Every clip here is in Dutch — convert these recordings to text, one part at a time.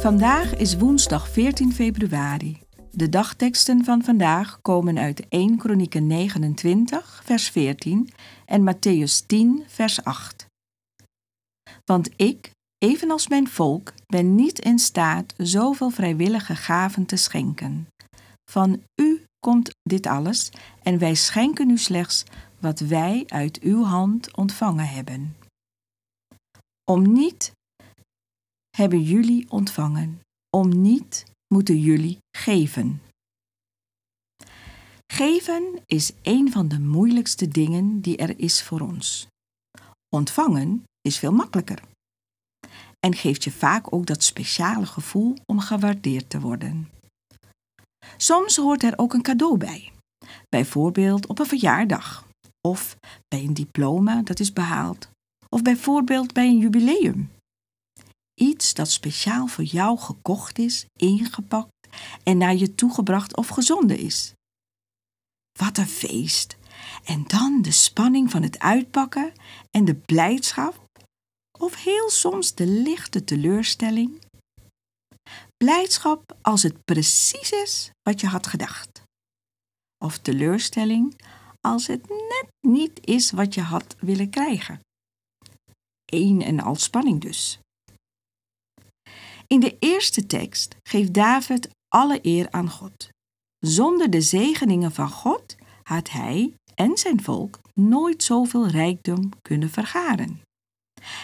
Vandaag is woensdag 14 februari. De dagteksten van vandaag komen uit 1 Kronieken 29, vers 14 en Matthäus 10, vers 8. Want ik, evenals mijn volk, ben niet in staat zoveel vrijwillige gaven te schenken. Van u komt dit alles en wij schenken u slechts wat wij uit uw hand ontvangen hebben. Om niet hebben jullie ontvangen, om niet moeten jullie geven. Geven is een van de moeilijkste dingen die er is voor ons. Ontvangen is veel makkelijker en geeft je vaak ook dat speciale gevoel om gewaardeerd te worden. Soms hoort er ook een cadeau bij, bijvoorbeeld op een verjaardag of bij een diploma dat is behaald of bijvoorbeeld bij een jubileum iets dat speciaal voor jou gekocht is, ingepakt en naar je toegebracht of gezonden is. Wat een feest! En dan de spanning van het uitpakken en de blijdschap, of heel soms de lichte teleurstelling. Blijdschap als het precies is wat je had gedacht. Of teleurstelling als het net niet is wat je had willen krijgen. Een en al spanning dus. In de eerste tekst geeft David alle eer aan God. Zonder de zegeningen van God had hij en zijn volk nooit zoveel rijkdom kunnen vergaren.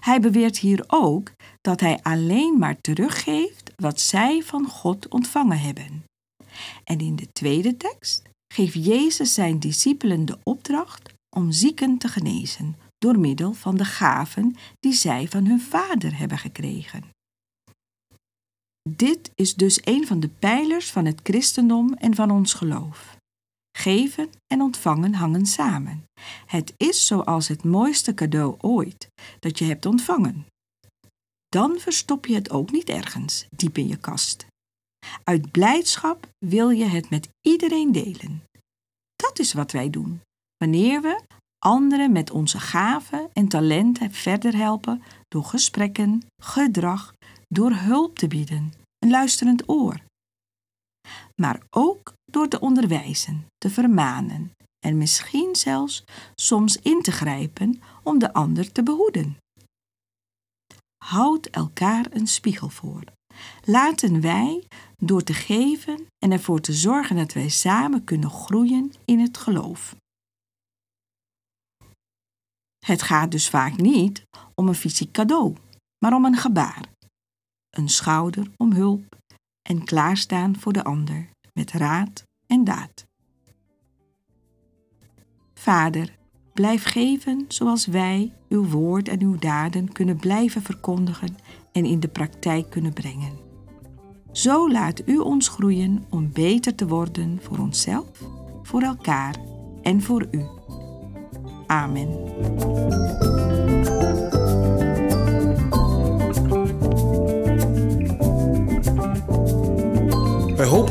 Hij beweert hier ook dat hij alleen maar teruggeeft wat zij van God ontvangen hebben. En in de tweede tekst geeft Jezus zijn discipelen de opdracht om zieken te genezen door middel van de gaven die zij van hun vader hebben gekregen. Dit is dus een van de pijlers van het christendom en van ons geloof. Geven en ontvangen hangen samen. Het is zoals het mooiste cadeau ooit dat je hebt ontvangen. Dan verstop je het ook niet ergens, diep in je kast. Uit blijdschap wil je het met iedereen delen. Dat is wat wij doen. Wanneer we anderen met onze gaven en talenten verder helpen door gesprekken, gedrag, door hulp te bieden, een luisterend oor. Maar ook door te onderwijzen, te vermanen en misschien zelfs soms in te grijpen om de ander te behoeden. Houd elkaar een spiegel voor. Laten wij, door te geven en ervoor te zorgen dat wij samen kunnen groeien in het geloof. Het gaat dus vaak niet om een fysiek cadeau, maar om een gebaar. Een schouder om hulp en klaarstaan voor de ander met raad en daad. Vader, blijf geven zoals wij uw woord en uw daden kunnen blijven verkondigen en in de praktijk kunnen brengen. Zo laat u ons groeien om beter te worden voor onszelf, voor elkaar en voor u. Amen.